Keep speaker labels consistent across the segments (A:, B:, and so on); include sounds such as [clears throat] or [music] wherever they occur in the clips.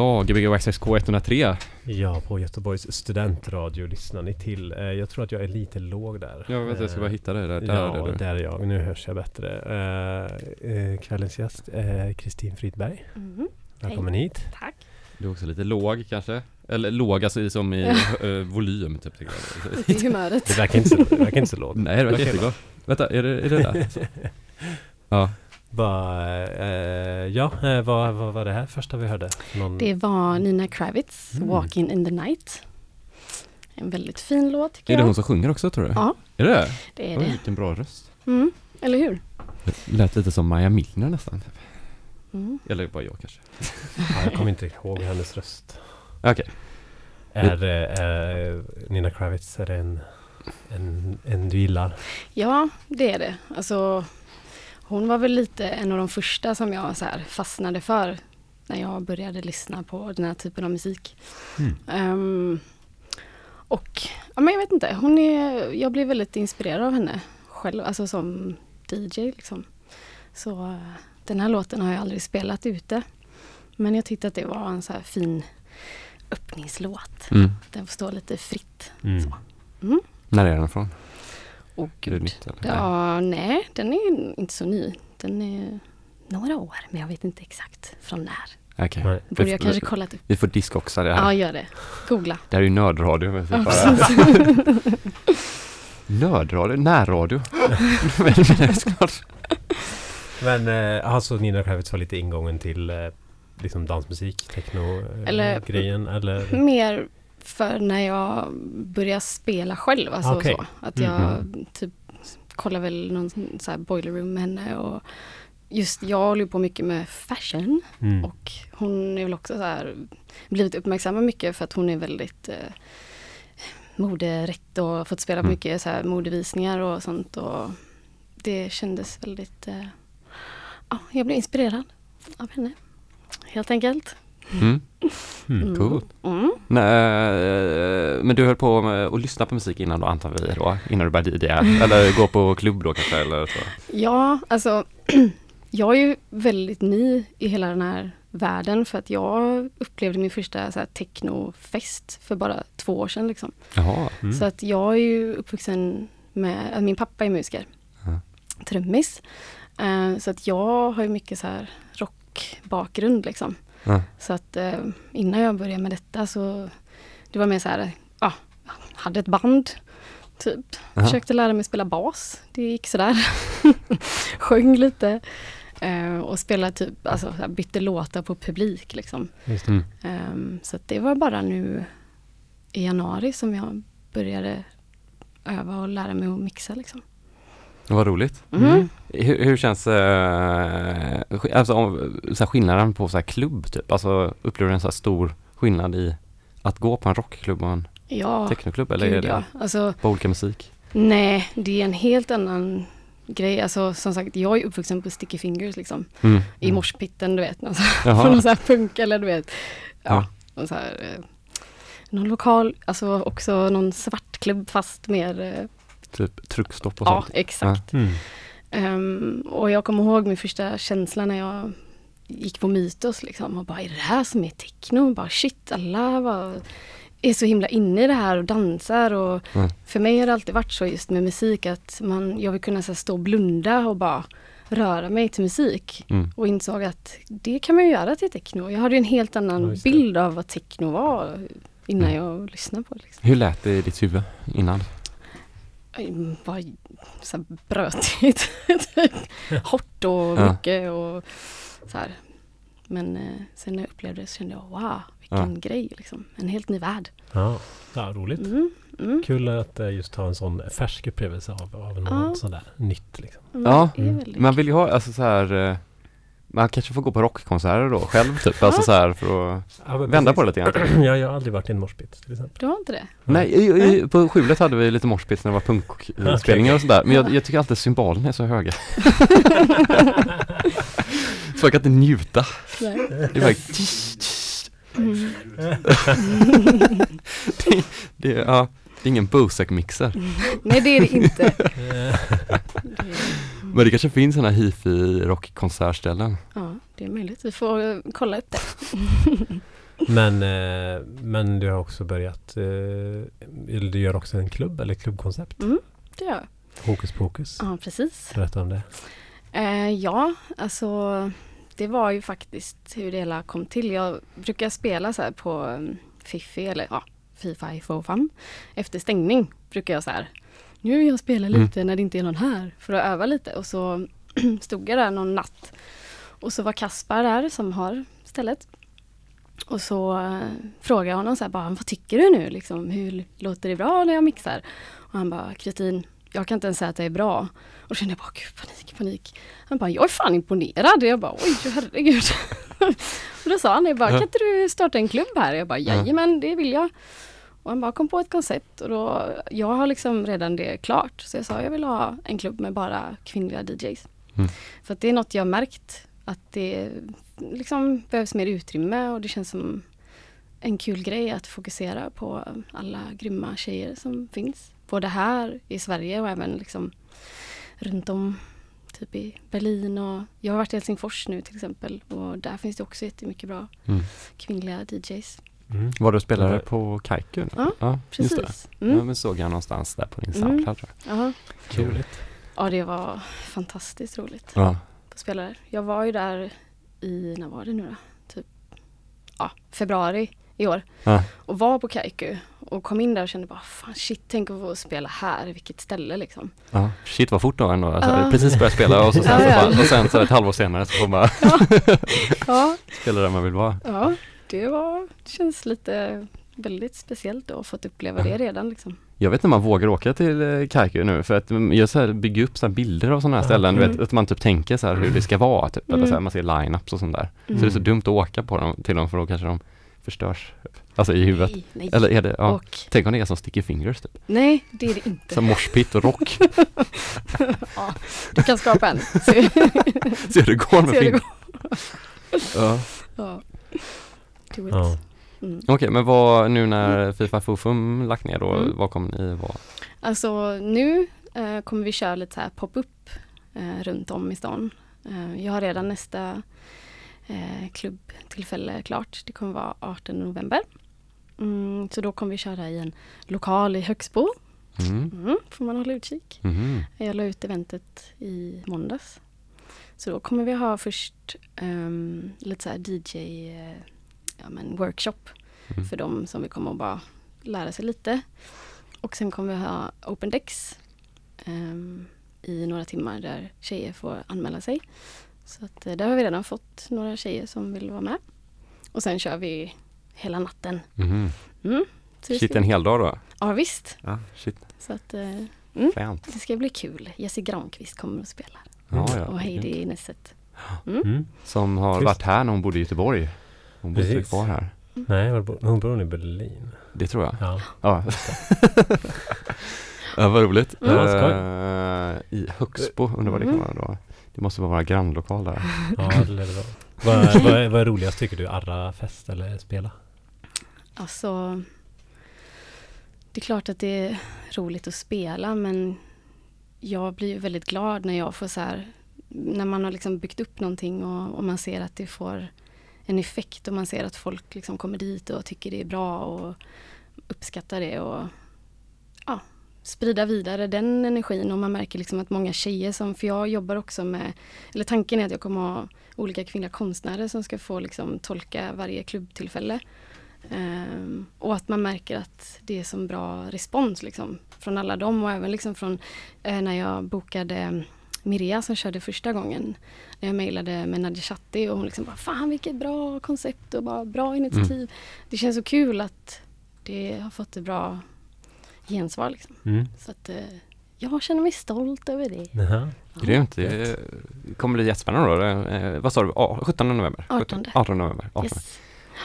A: Ja, Gbg XXK 103.
B: Ja, på Göteborgs studentradio lyssnar ni till. Eh, Jag tror att jag är lite låg där.
A: Jag vet, jag ska bara
B: Eh,
A: hitta dig där. Där
B: Ja,
A: är du.
B: där är jag. Nu hörs jag bättre. Eh, Kvällens gäst är Kristin Fridberg.
C: Mhm.
B: Välkommen hit.
C: Tack.
A: Du är också lite låg kanske? Eller låg alltså i- som i [laughs] eh, volym typ. tycker jag.
C: Det är humöret.
B: Det verkar inte så, det verkar inte så lågt.
A: Nej, det verkar jättegott. Vänta, är det, är det där? [laughs] Ja.
B: Vad, eh, ja, eh, vad, vad var det här första vi hörde? Någon,
C: Det var Nina Kravitz,
B: Mm.
C: Walking in the night. En väldigt fin låt tycker
A: Är det
C: jag.
A: hon som sjunger också tror du?
C: Ja,
A: Är det det?
C: är
A: Oj,
C: det.
A: vilken bra röst.
C: Mm. Eller hur?
A: Det lät lite som Maja Milner nästan.
C: Mm.
A: Eller bara jag kanske. [laughs]
B: ja, jag kommer inte ihåg hennes röst.
A: Okej.
B: Är, eh, är Nina Kravitz, är det en, en, en du gillar?
C: Ja, det är det. Alltså, hon var väl lite en av de första som jag så fastnade för när jag började lyssna på den här typen av musik.
B: Mm.
C: Ehm, och ja, men jag vet inte, hon är, jag blev väldigt inspirerad av henne själv, alltså som DJ. Liksom. Så den här låten har jag aldrig spelat ute. Men jag tyckte att det var en så här fin öppningslåt.
A: Mm.
C: Den får stå lite fritt.
B: Mm.
C: Mm.
A: När är den ifrån?
C: Åh
A: det
C: gud.
A: nytt eller?
C: Ja, nej, den är inte så ny. Den är några år, men jag vet inte exakt från när.
A: Okej.
B: Nej.
C: Borde
A: Vi
C: jag
A: får-
C: kanske kollat upp.
A: Vi får diskoxa det
C: Ja,
A: här.
C: gör det. Googla.
A: Det här är ju nördradio.
C: Ja. [laughs]
A: Nördradio? Närradio? [laughs] Men-
B: eh, alltså Nina Kravitz var lite ingången till, eh, liksom dansmusik, techno-grejen?
C: Eller-
B: grejen eller?
C: Mer för när jag börjar spela själv. Alltså
B: Okej.
C: så. Att jag typ kollar väl någon så boiler room med henne. Och just jag håller på mycket med fashion.
B: Mm.
C: Och hon är väl också så här blivit uppmärksammad mycket för att hon är väldigt eh, moderätt och fått spela
A: Mm.
C: mycket så här modevisningar och sånt. Och det kändes väldigt, eh, ja, jag blev inspirerad av henne. Helt enkelt.
A: Mm.
B: Mm.
A: Coolt.
C: Mm.
A: Nej, men du höll på med att lyssna på musik innan då antar vi då? Innan du började DJa? Eller gå på klubb då kanske eller så?
C: Ja, alltså [clears throat] jag är ju väldigt ny i hela den här världen för att jag upplevde min första så här, technofest för bara två år sedan. Liksom.
A: Jaha.
B: Mm.
C: Så att jag är ju uppvuxen med, att min pappa är musiker,
A: Ja.
C: trummis. Eh, så att jag har ju mycket så här rockbakgrund liksom. Så att eh, innan jag började med detta så det var mer så här, ja, hade ett band typ.
A: Jaha.
C: Försökte lära mig spela bas. Det gick sådär. [laughs] Sjöng lite. Eh, och spelade typ, alltså så här, bytte låtar på publik liksom.
B: Just det.
A: Mm.
C: Ehm, så att det var bara nu i januari som jag började öva och lära mig att mixa liksom.
A: Vad roligt.
C: Mm.
A: Hur, hur känns eh, alltså, om, så här, skillnaden på så här, klubb typ? Alltså upplever du en så här stor skillnad i att gå på en rockklubb och en
C: Ja,
A: technoklubb? Eller är
C: gud
A: det
C: ja. Alltså,
A: på olika musik?
C: nej, det är en helt annan grej. Alltså som sagt, jag är uppvuxen på Sticky Fingers liksom.
A: Mm.
C: I
B: Mm.
C: morspitten, du vet. Alltså, [laughs] på
A: Jaha.
C: någon sån här punk eller du vet. Ja,
A: Ja.
C: Så här, eh, någon lokal, alltså också någon svartklubb fast mer, eh,
A: Typ truckstopp och
C: ja
A: sånt?
C: exakt.
B: Mm.
C: Ehm, och jag kommer ihåg min första känsla när jag gick på Mytos liksom och bara, är det här som är techno? Och bara shit, alla bara är så himla inne i det här och dansar och
A: Mm.
C: för mig har det alltid varit så just med musik att man, jag vill kunna så här, stå och blunda och bara röra mig till musik
A: Mm.
C: och insåg att det kan man ju göra till techno. Jag hade en helt
B: Ja,
C: annan
B: det.
C: bild av vad techno var innan
A: Mm.
C: jag lyssnade på det. Liksom.
A: Hur lät det i ditt huvud innan?
C: Mm, Bara så här brötigt. [laughs] Hårt och
A: Ja.
C: mycket och så här. Men eh, sen när jag upplevde det så kände jag wow, vilken grej liksom. En helt ny värld.
B: Ja. ja, roligt.
C: Mm, mm,
B: Kul att eh, just ha en sån färsk upplevelse av, av något
C: Ja.
B: sådär nytt. Liksom.
C: mm,
A: Ja,
C: väldigt
A: Man vill ju ha, alltså så här eh, man kanske får gå på rockkonserter då själv typ, alltså så här för att
B: Ja,
A: vända
B: precis.
A: på det lite grann. [clears throat]
B: ja, jag har aldrig varit i en moshpit till exempel.
C: Du har inte det?
A: Nej, i, i, på skjulet hade vi lite moshpits när det var punkspelningar och sådär, men jag, jag tycker alltid symbolerna är så höga. [laughs] så jag kan inte njuta.
C: Nej.
A: Det är bara tsch, tsch.
C: Mm.
A: det, [laughs] det, ja, det är ingen Bozak-mixer.
C: Nej, det är det inte. [laughs] Är,
A: Men det kanske finns sådana hifi rockkonsertställen.
C: ja, det är möjligt. Vi får eh, kolla upp det. [laughs]
B: men, eh, men du har också börjat, eh, du gör också en klubb eller klubbkoncept.
C: Mm, det gör jag.
B: Hokus pokus.
C: Ja, precis.
B: Berätta om det.
C: Eh, ja, alltså det var ju faktiskt hur det hela kom till. Jag brukar spela så här på um, Fifi eller ja, Fifa for fun. Efter stängning brukar jag så här, nu vill jag spela
A: Mm.
C: lite när det inte är någon här för att öva lite. Och så [clears throat] stod jag där någon natt och så var Kaspar där som har stället. Och så eh, frågade jag honom så här, bara, vad tycker du nu? Liksom, hur låter det bra när jag mixar? Och han bara, Kristin, jag kan inte ens säga att det är bra. Och då kände jag bara, gud panik, panik. Han bara, jag är fan imponerad. Och jag bara, oj herregud. [laughs] och då sa han det bara, kan inte du starta en klubb här? Jag bara, jajamän, det vill jag. Och han bara kom på ett koncept och då, jag har liksom redan det klart. Så jag sa, jag vill ha en klubb med bara kvinnliga DJs.
A: Mm.
C: För att det är något jag har märkt att det liksom behövs mer utrymme och det känns som en kul grej att fokusera på alla grymma tjejer som finns. Både här i Sverige och även liksom runt om typ i Berlin och jag har varit i Helsingfors nu till exempel och där finns det också jättemycket bra
A: Mm.
C: kvinnliga DJs.
B: Mm.
A: Var du spelare på Kaiku? nu?
C: Ja,
A: just det.
C: Precis.
A: Ja,
C: Mm.
A: men såg jag någonstans där på din
C: Mm.
A: Soundcloud tror jag.
C: Ja.
B: Roligt.
C: ja, det var fantastiskt roligt
A: Ja.
C: att spela där. Jag var ju där i, när var det nu då? Typ ja, februari i år
A: Ja.
C: och var på Kaiku och kom in där och kände bara, fan shit, tänk att få spela här, vilket ställe liksom.
A: Ja, shit vad fort då ändå. Alltså,
C: Ja.
A: Precis börjat spela och, så sen,
C: Ja,
A: så
C: ja.
A: bara, och sen så ett halvår senare så får man bara
C: Ja, [laughs]
A: spela där man vill vara.
C: Det var, det känns lite väldigt speciellt då, fått uppleva det redan liksom.
A: Jag vet inte om man vågar åka till eh, Kaiku nu för att mm, jag så här bygger upp så här bilder av sådana här ställen. Du vet,
C: Mm.
A: att man typ tänker så här hur det ska vara typ. Eller
C: Mm.
A: så här, man ser line-ups och sånt där. Så
C: Mm.
A: det är så dumt att åka på dem, till dem för då kanske de förstörs. Alltså i huvudet.
C: Nej, nej.
A: Eller är det, ja.
C: Och,
A: Tänk om det är som Sticky Fingers typ.
C: nej, det är det inte.
A: Som morspit och rock. [laughs]
C: ja, du kan skapa en. [laughs] Se,
A: Ser hur det går med
C: se hur det
A: fingrar.
C: går.
A: Ja.
C: Ja. Do it.
B: Ja.
C: Mm.
A: Okej, men vad, nu när Fifa Fofum lagt ner då,
C: Mm.
A: vad kommer ni vara?
C: Alltså nu eh, kommer vi köra lite så här pop-up eh, runt om i stan. Eh, jag har redan nästa eh, klubbtillfälle klart. Det kommer vara 18 november. Mm, så då kommer vi köra i en lokal i Högsbo.
A: Mm.
C: Mm, får man hålla utkik.
A: Mhm.
C: Jag la ut eventet i måndags. Så då kommer vi ha först ehm, lite så här DJ eh, ja, men workshop
A: Mm.
C: för de som vill komma och bara lära sig lite. Och sen kommer vi ha open decks ehm, i några timmar där tjejer får anmäla sig. Så att, eh, där har vi redan fått några tjejer som vill vara med. Och sen kör vi hela natten.
A: Mhm.
C: Mm. Det
A: Shit, en hel dag då?
C: Ja visst.
A: Ja, shit.
C: Så att, eh,
A: Fränt.
C: det ska bli kul. Jesse Granqvist kommer att spela.
A: Ja, ja.
C: och Heidi Nesset.
B: Mm.
A: Som har
B: Schysst.
A: varit här när hon bodde i Göteborg. Hon bodde inte kvar här.
B: Nej, var hon bor i Berlin.
A: Det tror jag.
B: Ja.
A: Ja. [laughs] ja, vad roligt.
C: Mm.
A: Eh, I Högsbo, undrar vad det kan
C: Mm.
A: vara då. Det måste vara våra grannlokal där.
B: Ja, det lär det vara. Vad, vad, är, vad är roligast tycker du? Arra fest eller spela?
C: Alltså, det är klart att det är roligt att spela men jag blir ju väldigt glad när jag får så här, när man har liksom byggt upp någonting och, och man ser att det får en effekt och man ser att folk liksom kommer dit och tycker det är bra och uppskattar det och ja, sprida vidare den energin och man märker liksom att många tjejer som, för jag jobbar också med, eller tanken är att jag kommer ha olika kvinnliga konstnärer som ska få liksom tolka varje klubbtillfälle. Um, och att man märker att det är så bra respons liksom, från alla dem och även liksom från eh, när jag bokade Mirja som körde första gången. När jag mejlade med Nadja Chatti och hon liksom bara Fan vilket bra koncept och bara bra initiativ. Det känns så kul att det har fått ett bra gensvar liksom.
B: Mm.
C: Så att eh, jag känner mig stolt över det.
B: Jaha.
A: Grymt. Det kommer bli jättespännande då. Eh, vad sa du? Ah, 17 november?
C: 18.
A: 18 november. 18.
C: Yes.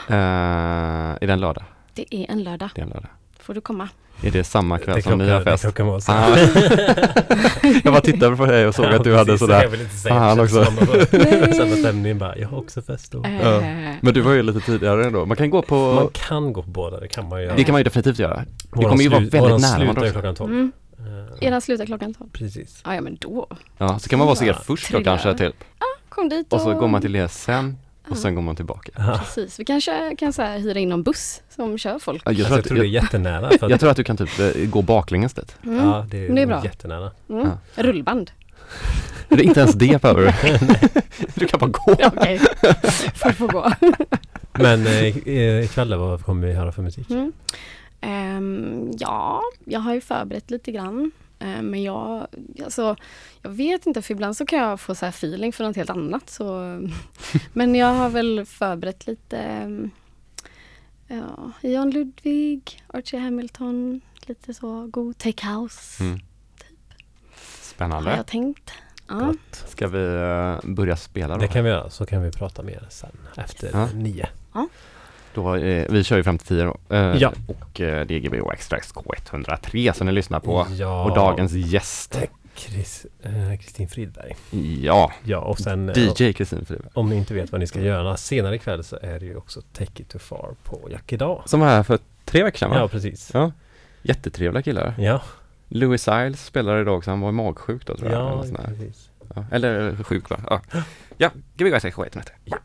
A: Eh, är det en lördag?
C: Det är en lördag.
A: Det är en lördag.
C: Får du komma.
A: Är det samma kväll
B: Det
A: som ni har
B: det
A: fest?
B: krockar med oss.
A: Ah. [laughs] jag bara tittade på dig och såg att du hade
B: precis,
A: sådär.
B: Jag vill inte säga det
A: också.
B: Samma [laughs] stämning bara, jag har också fest då.
A: Ja.
C: Eh,
A: Men du var ju lite tidigare ändå. Man kan gå på...
B: Man kan gå på båda, det kan man göra.
A: det kan man ju definitivt göra. Det
B: Våran
A: kommer ju vara väldigt
B: våran
A: nära
B: slutar
A: varandra
B: ju
A: också.
B: klockan 12.
C: Mm.
B: Eh,
C: Eran slutar klockan 12.
B: Precis.
C: Ja, ja men då.
A: Ja, så kan man vara så er
B: Ja,
A: först då kanske till.
C: Kom dit och...
A: Och så går man till det sen och
C: Ja.
A: sen går man tillbaka.
B: Ja.
C: Precis. Vi kanske kan så här, hyra in någon buss som kör folk.
A: Ja, Jag
B: Alltså,
A: tror,
B: jag
A: att,
B: tror det är
A: jag,
B: jättenära. För [laughs] att,
A: jag tror att du kan typ eh, gå baklänges dit.
C: Mm.
B: Ja, det är,
C: Det är bra.
B: jättenära.
C: Mm. Rullband. [laughs]
A: Det är inte ens det behöver [laughs] du. Du kan bara gå.
C: Ja, Okej, får få gå.
B: Men eh, eh, ikväll vad kommer vi höra för musik?
C: Mm. Ehm, ja, jag har ju förberett lite grann. Ehm, men jag, alltså, jag vet inte, för ibland så kan jag få så här feeling för något helt annat. Så, [laughs] men jag har väl förberett lite ehm, ja, John Ludvig, Archie Hamilton, lite så god take house
A: Mm.
C: har
A: Spännande.
C: jag tänkt. Ja.
A: Ska vi eh, börja spela då?
B: Det kan vi göra, så kan vi prata mer sen efter
A: Ja.
B: nio.
A: Då eh, vi kör ju fram till 10 då. Eh,
B: Ja.
A: Och eh, det är Gbh Extrax K103 som ni lyssnar på.
B: Ja,
A: Och dagens gäst.
B: Chris, eh, Kristin Fridberg.
A: Ja,
B: Ja, och sen eh,
A: DJ Kristin Friberg.
B: om ni inte vet vad ni ska göra senare ikväll så är det ju också Take It Too Far på Jack idag.
A: Som var här för tre veckor sedan va?
B: Ja, precis.
A: Ja. Jättetrevliga killar.
B: Ja,
A: Louis Siles spelar idag också, han var magsjuk då tror jag.
B: ja precis.
A: ja. eller eh, sjuk va? Ja, ja Extrax K103.
B: Ja.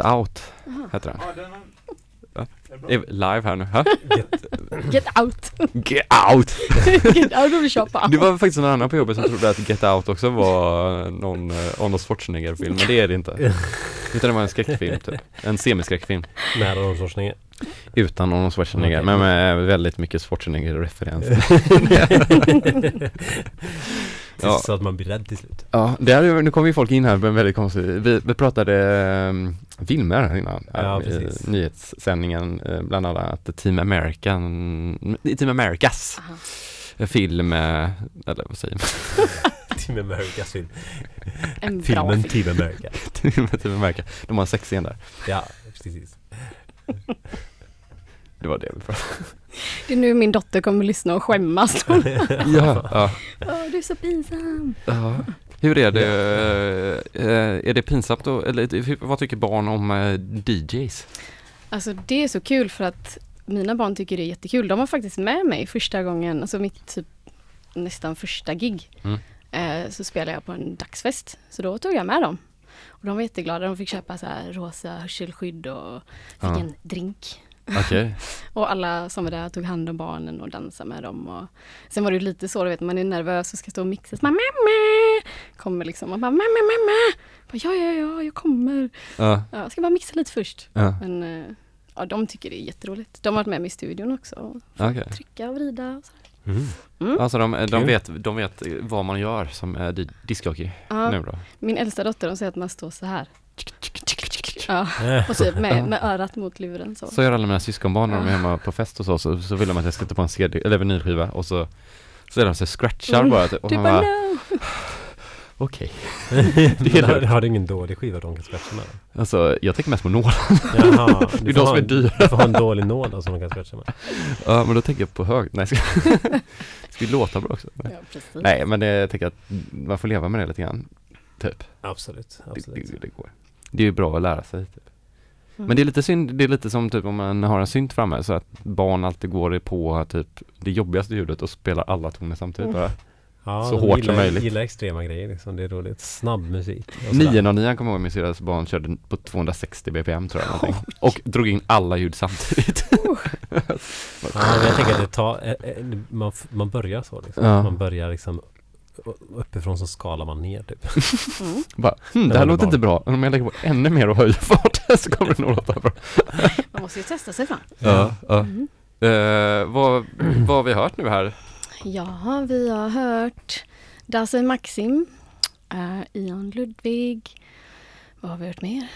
A: Get Out heter den. Ja. Live här nu. Ha?
C: Get out!
A: Get Out! [laughs]
C: Get out of the shop!
A: Det var faktiskt någon annan på jobbet som trodde att Get Out också var någon eh, Arnold Schwarzenegger-film, men det är det inte. [laughs] Utan det var en skräckfilm typ. En semiskräckfilm.
B: Med Arnold Schwarzenegger.
A: Utan Arnold Schwarzenegger, men med väldigt mycket Schwarzenegger-referenser. [laughs] Ja.
B: Så att man blir rädd till slut.
A: Ja, det är, nu kommer ju folk in här med en väldigt konstig, vi, vi pratade um, filmer här innan,
B: Ja,
A: i
B: precis.
A: nyhetssändningen, eh, bland annat Team American, Team Americas
C: Aha.
A: film, eh, eller vad säger man? [laughs]
B: Team Americas film.
C: En bra
B: Filmen
C: film.
B: Team America. [laughs]
A: Team America, de har en sexscen där.
B: Ja, precis.
A: Det var det vi pratade
C: Det är nu min dotter kommer lyssna och skämmas. [laughs]
A: Ja, ja,
C: du är så pinsam!
A: ja. Hur är det, eh, är det pinsamt då, eller vad tycker barn om eh, DJs?
C: Alltså det är så kul för att mina barn tycker det är jättekul. De var faktiskt med mig första gången, alltså mitt typ nästan första gig.
A: Mm.
C: Eh, så spelade jag på en dagsfest. Så då tog jag med dem. Och de var jätteglada. De fick köpa så här rosa hörselskydd och fick
A: Ja.
C: en drink.
A: Okej, [laughs]
C: Och alla som var där tog hand om barnen och dansade med dem. Och sen var det lite så, du vet, man är nervös och ska stå och mixa. Så man, mamma! Kommer liksom och bara, mamma, mamma! Bara, ja, ja, ja, jag kommer.
A: ja,
C: Ja, jag ska bara mixa lite först.
A: ja,
C: Men eh, ja, de tycker det är jätteroligt. De har varit med mig i studion också. Och
A: okej.
C: trycka och vrida och så.
B: Mm.
C: Mm.
A: Alltså de, de, vet, de vet vad man gör som di- discjockey
C: Ja,
A: nu då?
C: min äldsta dotter de säger att man står så här. Ja, [laughs] [laughs] och typ med, med örat mot luren så.
A: Så gör alla mina syskonbarn när de är hemma på fest och så, så, så vill de att jag ska ta på en CD, eller vinylskiva och så så är de så scratchar bara typ, och man
C: bara no!
A: okej. [laughs]
B: det
A: är
B: har, har du ingen dålig skiva de kan scratcha med?
A: Alltså jag tänker mest på nålar.
B: Jaha,
A: Det är
B: du
A: de som
B: ha
A: är
B: en,
A: dyra.
B: du får ha en dålig nål då, som de kan scratcha med.
A: Ja men då tänker jag på hög, nej ska, ska vi låta bra också?
C: Ja, precis.
A: Nej men det, jag tänker att man får leva med det lite grann, typ.
B: Absolut,
A: Det,
B: absolut.
A: det, det går. Det är ju bra att lära sig. Typ.
C: Mm.
A: Men det är lite synd, det är lite som typ om man har en synt framme så att barn alltid går på typ det jobbigaste ljudet och spelar alla toner samtidigt
C: Mm.
A: bara.
B: Ja,
A: så hårt
B: gillar,
A: som möjligt.
B: gillar extrema grejer liksom. Det är roligt. Snabb musik.
A: Nian och nian kommer jag ihåg min syrras barn körde på 260 bpm tror jag [laughs] någonting. Och drog in alla ljud samtidigt. [laughs]
B: Ja, men jag tänker att det tar, eh, eh, man, man börjar så liksom.
A: Ja.
B: Man börjar liksom uppifrån så skalar man ner typ. [laughs]
C: Mm.
A: Bara, hm, det
B: Det
A: här låter
B: barn.
A: inte bra. Om jag lägger på ännu mer och höjer farten [laughs] så kommer det nog låta bra.
C: Man måste ju testa sig fram.
A: Ja, ja.
C: Mm.
A: Eh, vad, vad har vi hört nu här?
C: Ja, vi har hört Dasse Maxim, uh, Ion Ludvig. Vad har vi hört mer?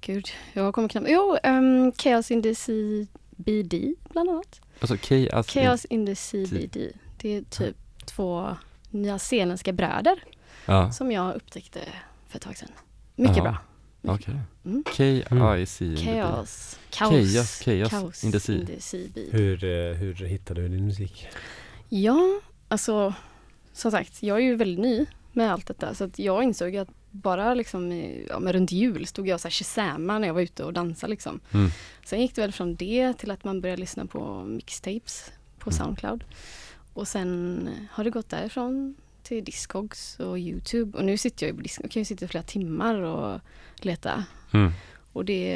C: Gud, jag kommer knappt... Jo, um, Chaos in the CBD bland annat.
A: Alltså Chaos.
C: Chaos in the CBD. Det är typ två nyzeeländska bröder
A: Ja,
C: som jag upptäckte för ett tag sedan. Mycket
A: Jaha.
C: bra.
A: okej.
C: Mm.
A: K-I-C.
C: Chaos.
A: Chaos, chaos in the sea.
C: in the CBD.
B: Hur, eh, hur hittade du din musik?
C: Ja, alltså som sagt, jag är ju väldigt ny med allt detta så att jag insåg att bara liksom i, ja, men runt jul stod jag och så här shazammade när jag var ute och dansade liksom.
A: Mm.
C: Sen gick det väl från det till att man började lyssna på mixtapes på
A: Mm.
C: Soundcloud. Och sen har det gått därifrån till Discogs och Youtube och nu sitter jag ju på Discog, kan ju sitta i flera timmar och leta.
A: Mm.
C: Och det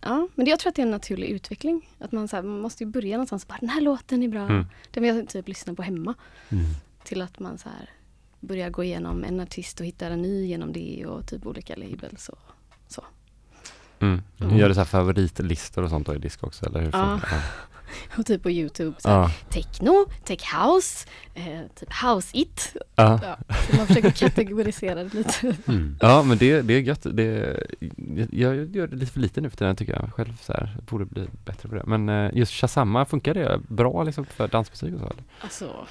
C: ja, men det, jag tror att det är en naturlig utveckling. Att man, så här, man måste ju börja någonstans, bara den här låten är bra.
A: Mm.
C: Den vill jag typ lyssna på hemma
B: Mm.
C: till att man så här börjar gå igenom en artist och hittar en ny genom det och typ olika labels och så.
A: Mm. Gör du så här favoritlistor och sånt då i disk också eller hur?
C: Ja. [laughs] Och typ på Youtube, så här,
A: Ja.
C: techno, tech house, eh, typ house it.
A: Ja.
C: Ja, så man försöker kategorisera det lite. [laughs]
B: Mm.
A: ja, men det, det är gött. Det, jag gör det lite för lite nu för tiden tycker jag själv så här. Borde bli bättre på det. Men eh, just Shazamma, funkar det bra liksom för dansmusik och så?
C: Alltså,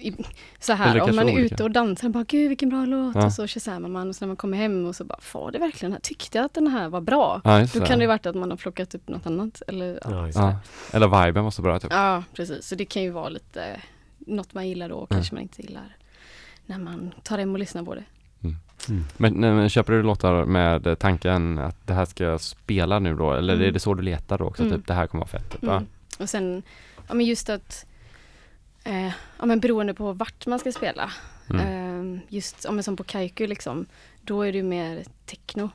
C: i, så här, om man är
A: olika.
C: ute och dansar, bara gud vilken bra låt
A: Ja.
C: och så shazammar man och så när man kommer hem och så bara, var det verkligen här, tyckte jag att den här var bra?
A: Ja,
C: Då kan det ju varit att man har plockat upp något annat eller
B: Ja,
A: ja. Eller viben måste vara typ.
C: Ja, precis. Så det kan ju vara lite något man gillar då och
A: Mm.
C: kanske man inte gillar när man tar hem och lyssnar på det.
B: Mm.
A: Men, nej, men köper du låtar med tanken att det här ska jag spela nu då? Eller
C: Mm.
A: är det så du letar då också?
C: Mm.
A: Typ det här kommer vara fett? Typ,
C: Mm. Och sen, ja men just att, eh, ja men beroende på vart man ska spela.
A: Mm.
C: Eh, just, ja men som på Kaiku liksom, då är det mer techno.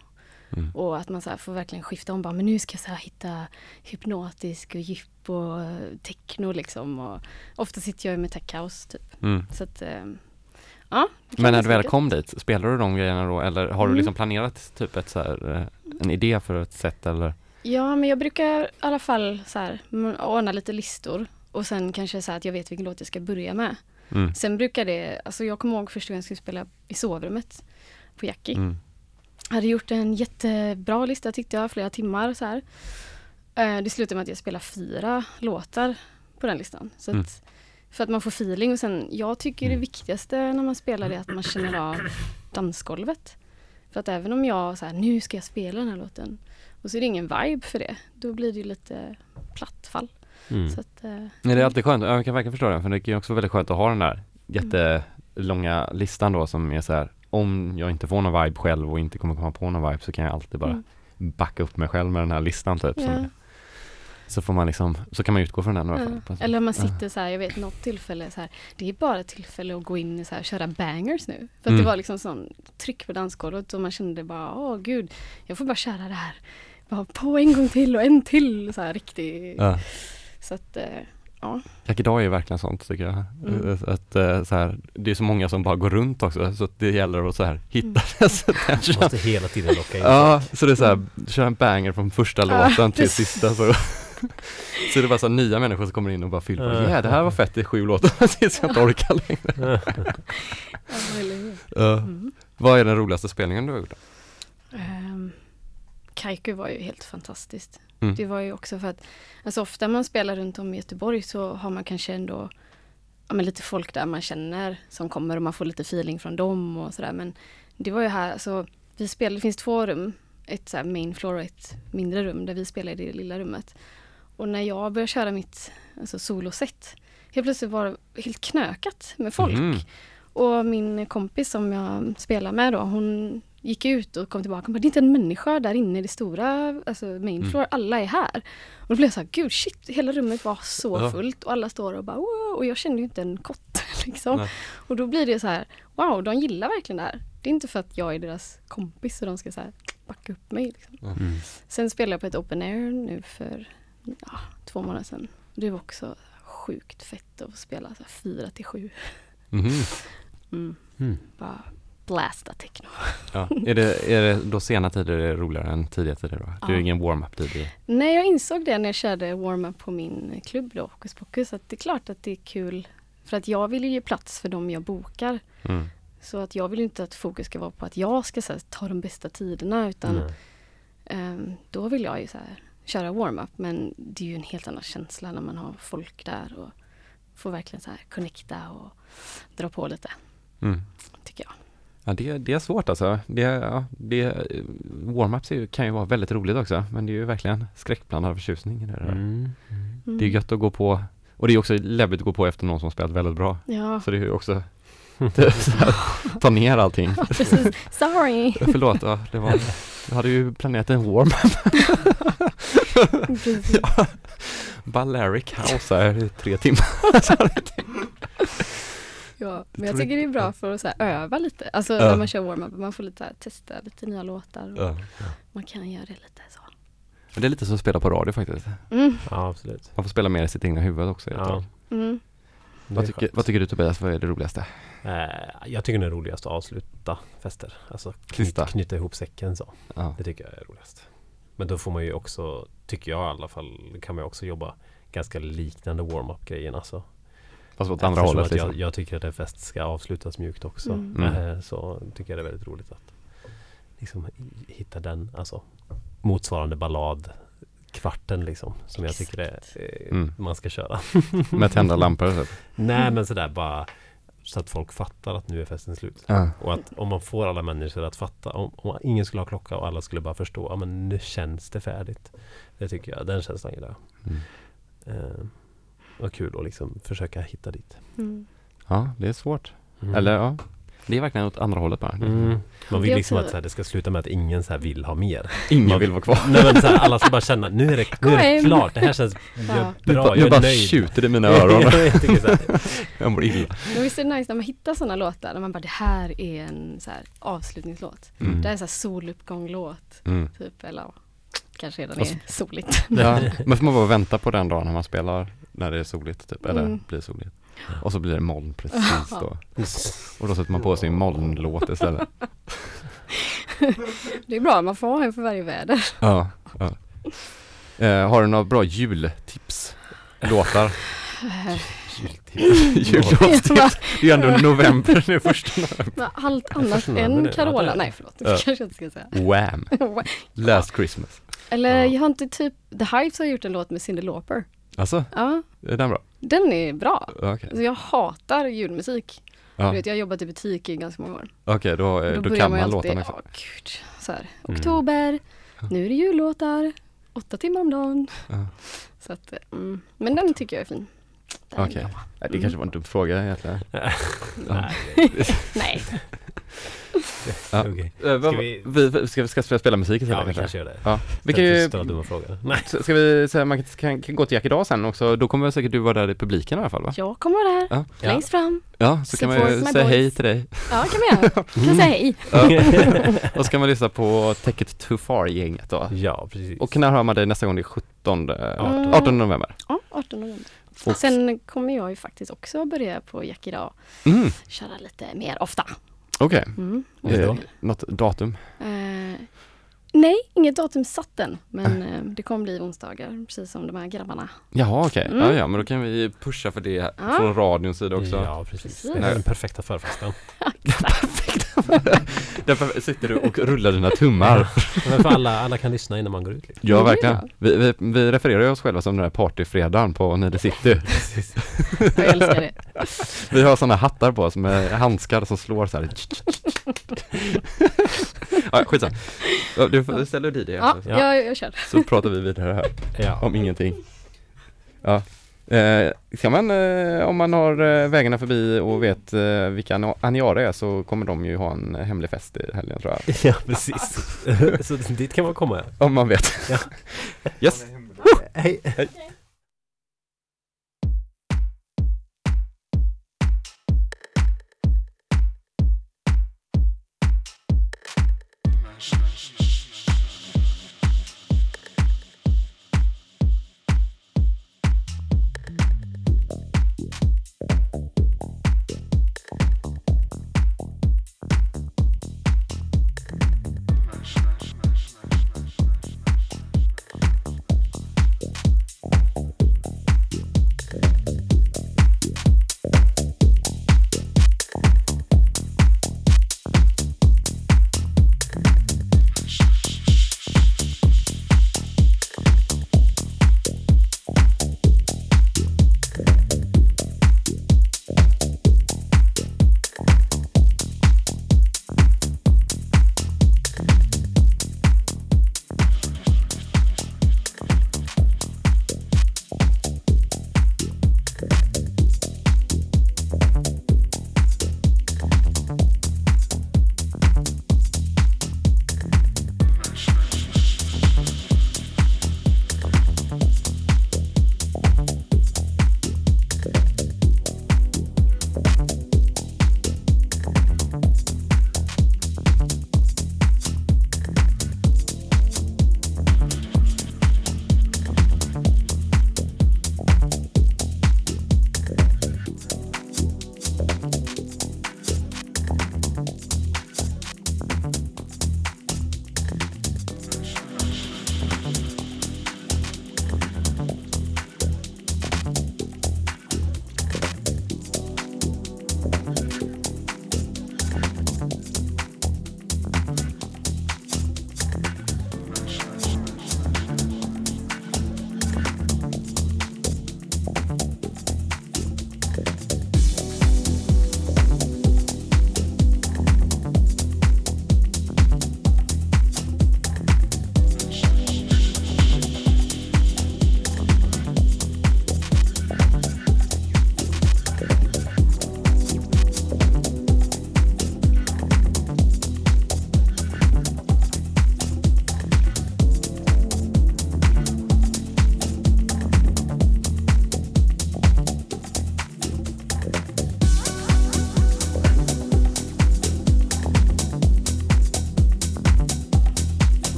A: Mm.
C: Och att man så får verkligen skifta om. Bara, men nu ska jag så hitta hypnotisk och djup och eh, techno liksom. Och ofta sitter jag ju med tech house typ.
A: Mm.
C: Så att, eh, ja.
A: Men när du väl kom dit, spelar du de grejerna då eller har du
C: Mm.
A: liksom planerat typ ett så här, eh, en idé för ett sätt eller?
C: Ja, men jag brukar i alla fall så här, ordna lite listor. Och sen kanske så här att jag vet vilken låt jag ska börja med.
A: Mm.
C: Sen brukar det, alltså jag kommer ihåg första gången jag skulle spela i sovrummet på Jackie.
A: Mm.
C: Jag hade gjort en jättebra lista tyckte jag, flera timmar så här. Eh, Det slutade med att jag spelade fyra låtar på den listan. Så
A: Mm.
C: att, för att man får feeling och sen, jag tycker det viktigaste när man spelar är att man känner av dansgolvet. För att även om jag så här, nu ska jag spela den här låten och så är det ingen vibe för det, då blir det lite plattfall.
B: Mm.
C: Så att, eh,
A: Nej, det är alltid skönt, jag kan verkligen förstå det, för det kan ju också vara väldigt skönt att ha den där jättelånga listan då som är så här, om jag inte får någon vibe själv och inte kommer komma på någon vibe så kan jag alltid bara
C: Mm.
A: backa upp mig själv med den här listan typ.
C: Ja.
A: Som, så får man liksom, så kan man utgå från den sätt.
C: Eller om man sitter så här, jag vet något tillfälle så här, det är bara tillfälle att gå in och så här, köra bangers nu. För att
A: Mm.
C: det var liksom sån tryck på dansgolvet och man kände bara, åh gud, jag får bara köra det här. Bara på en gång till och en till, så här riktigt.
A: Ja.
C: Så att, eh, ja.
A: Jack idag är verkligen sånt tycker jag.
C: Mm.
A: Eh, Att, eh, så här, det är så många som bara går runt också så det gäller att så här hitta
C: Mm. [laughs]
A: dess attention.
B: Måste hela tiden locka in
A: Ja, så det är så här, kör en banger från första
C: Ja,
A: låten till
C: precis.
A: sista så [laughs] Så det är bara så nya människor som kommer in och bara fyller på,
B: Ja.
A: det här var fett i sju låtar [laughs] tills jag inte orkar längre.
C: Mm.
A: Vad är den roligaste spelningen du har gjort?
C: Um, Kaiku var ju helt fantastiskt.
A: Mm.
C: Det var ju också för att, alltså ofta man spelar runt om i Göteborg så har man kanske ändå ja, lite folk där man känner som kommer och man får lite feeling från dem och sådär. Men det var ju här, alltså vi spelade, det finns två rum. Ett så main floor och ett mindre rum där vi spelade i det lilla rummet. Och när jag började köra mitt alltså soloset, helt plötsligt var det helt knökat med folk.
A: Mhm.
C: Och min kompis som jag spelar med då, hon gick ut och kom tillbaka och bara, det är inte en människa där inne i det stora, alltså main
A: Mm.
C: floor, alla är här. Och då blev jag så här, gud shit, hela rummet var så
A: Ja.
C: fullt och alla står och bara wow, och jag kände ju inte en kotte [laughs] liksom.
A: Nej.
C: Och då blir det så här, wow, de gillar verkligen det här. Det är inte för att jag är deras kompis och de ska så här backa upp mig. Liksom.
B: Mm.
C: Sen spelade jag på ett open air nu för ja, två månader sedan. Det var också sjukt fett att få spela så här fyra till sju.
A: Mhm.
C: Mm.
B: Mm.
C: Bara blasta techno.
A: Ja. Är, det, är det då sena tider är roligare än tidiga tider då? Det är
C: Ja.
A: ingen warm-up-tid i?
C: Nej, jag insåg det när jag körde warm-up på min klubb då, Hokus Pokus, att det är klart att det är kul. För att jag vill ju ge plats för dem jag bokar.
A: Mm.
C: Så att jag vill inte att fokus ska vara på att jag ska här, ta de bästa tiderna utan
B: Mm.
C: ehm, då vill jag ju så här, köra warm-up. Men det är ju en helt annan känsla när man har folk där och får verkligen så här connecta och dra på lite,
A: Mm.
C: tycker jag.
A: Ja, det, det är svårt alltså. Det, ja, det, warm-ups är ju- kan ju vara väldigt roligt också, men det är ju verkligen skräckblandad förtjusning i det där.
B: Mm.
A: Det är gött att gå på, och det är också läbbigt att gå på efter någon som har spelat väldigt bra.
C: Ja,
A: Så det är ju också, [laughs] [laughs] ta ner allting.
C: precis. Sorry! [laughs]
A: Förlåt, ja, det var, jag hade ju planerat en warm-up. Ja, Balearic House här i tre timmar. Så
C: Ja,
A: Det
C: men jag tycker det är bra för att så här, öva lite. Alltså
A: Ja.
C: när man kör warm-up, man får lite så här, testa lite nya låtar. Och
A: ja.
C: Man kan göra det lite så.
A: Men Det är lite som att spela på radio faktiskt.
C: Mm,
B: Ja, absolut.
A: Man får spela mer i sitt egna huvud också.
B: Ja,
C: mm.
A: Vad, tycker, vad tycker du Tobias, vad är det roligaste?
B: Eh, jag tycker det är roligast att avsluta fester. Alltså knyta, knyta ihop säcken så.
A: Ja.
B: Det tycker jag är roligast. Men då får man ju också, tycker jag i alla fall, kan man också jobba ganska liknande warm-up grejen. Alltså.
A: Fast åt andra hållet
B: att
A: liksom.
B: jag, jag tycker att en fest ska avslutas mjukt också.
C: Mm.
A: Mm.
B: Eh, så tycker jag det är väldigt roligt att liksom hi- hitta den, alltså motsvarande ballad kvarten liksom. Som jag tycker är, eh,
A: Mm.
B: man ska köra. [laughs]
A: Med tända lampor typ.
B: Nej men sådär bara så att folk fattar att nu är festen slut.
A: Ja.
B: Och att om man får alla människor att fatta, om, om ingen skulle ha klocka och alla skulle bara förstå, ja men nu känns det färdigt. Det tycker jag, den känslan gillar jag.
A: Mm.
B: Eh, vad kul att liksom försöka hitta dit.
C: Mm.
A: ja, det är svårt.
B: Mm.
A: Eller ja. Det är verkligen åt andra hållet bara.
B: Mm. Man vill liksom att så här, det ska sluta med att ingen så här vill ha mer.
A: Ingen vill vara kvar.
B: Nej men så här, alla ska bara känna, nu är det, [laughs] nu är det klart, det här känns [laughs]
C: Ja.
A: Nu,
B: bra,
A: bara- nu
B: jag
A: bara
B: är nöjd.
A: tjuter det i mina öron. [laughs]
B: jag tycker så här,
A: Jag mår illa.
C: Men visst är det nice när man hittar sådana låtar, när man bara det här är en så här avslutningslåt.
A: Mm.
C: Det här är en så här soluppgång-låt,
A: Mm.
C: typ, eller kanske redan är soligt.
A: Ja, man får bara vänta på den dagen när man spelar när det är soligt typ, eller
C: Mm.
A: blir soligt. Och så blir det moln precis då. [laughs] Och då sätter man på sin molnlåt istället. [laughs]
C: Det är bra, man får ha en för varje väder.
A: Ja, ja. Eh, har du några bra jultips? Låtar? [laughs] Jullåtstips? Det är ju ändå november nu, första november.
C: Allt annat än Carola, nej förlåt, det kanske jag inte ska säga.
A: Wham! Last Christmas.
C: Eller
B: Ja.
C: jag har inte typ, The Hives har gjort en låt med Cyndi Lauper.
A: Alltså,
C: Ja,
A: är den bra?
C: den är bra.
A: Okej,
C: Alltså jag hatar julmusik.
A: ja.
C: Du vet, jag har jobbat i butik i ganska många år.
A: Okej, då, eh,
C: Då,
A: då
C: börjar
A: kan
C: man
A: man låtarna. också.
C: ja gud, så här,
B: Mm.
C: oktober, nu är det jullåtar, åtta timmar om dagen.
A: Ja.
C: Så att, mm, men den tycker jag är fin.
A: Okej.
C: bra.
A: Nej, Det kanske var en dum fråga egentligen. [laughs]
B: Nej, [laughs]
C: Nej,
A: Ja. [laughs]
B: okej.
A: Eh,
B: Ska vi-
A: vi, ska, vi ska spela, spela musik istället
B: Ja, vi
A: kanske?
B: gör det.
A: Ja. Vi kan ju,
B: ställa dumma frågor. Nej.
A: ska vi säga, man kan, kan gå till Jack idag sen också, då kommer säkert du vara där i publiken i alla fall va?
C: jag kommer vara där,
A: Ja.
C: Längst fram.
A: Ja, så kan man ju säga hej till dig.
C: Ja, kan vi göra. [laughs] Kan säga hej.
A: Ja. [laughs] Och så kan man lyssna på Take It Too Far-gänget då.
B: Ja, precis.
A: Och när hör man dig nästa gång? Det är 17,
C: Mm.
A: 18 november.
C: Ja, 18 november.
A: Och-
C: Sen kommer jag ju faktiskt också börja på Jack idag,
A: Mm,
C: köra lite mer ofta.
A: Okej,
C: Mm.
B: Just det.
A: Eh, något datum?
C: Eh, nej, inget datum satt än, men eh, det kommer bli onsdagar, precis som de här grabbarna.
A: Jaha okej,
C: Mm.
A: ja, ja men då kan vi pusha för det
C: Ja.
A: från radions sida också.
B: Ja, precis.
C: Precis.
B: Det är den perfekta förfesten. [laughs] [laughs]
A: Därför sitter du och rullar dina tummar.
B: Men för alla, alla kan lyssna innan man går ut. Liksom.
A: Ja, verkligen. Vi, vi, vi refererar ju oss själva som den här partyfredagen på Nile City. [laughs]
C: Jag älskar det.
A: Vi har sådana hattar på oss med handskar som slår så här. ja, skitsamma. Du får ställa dit det
C: Ja,
B: Ja.
C: jag, jag kör.
A: så pratar vi vidare här
B: Ja.
A: om ingenting. Ja. Eh, kan man, eh, om man har eh, vägarna förbi och vet eh, vilka Ani- Aniara är så kommer de ju ha en hemlig fest i helgen tror jag. [laughs]
B: ja, precis. [laughs] Så dit kan man komma.
A: Om man vet.
B: Ja.
A: Yes.
B: Hej.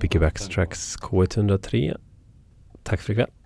B: Gbg Backstracks K103. Tack för ikväll.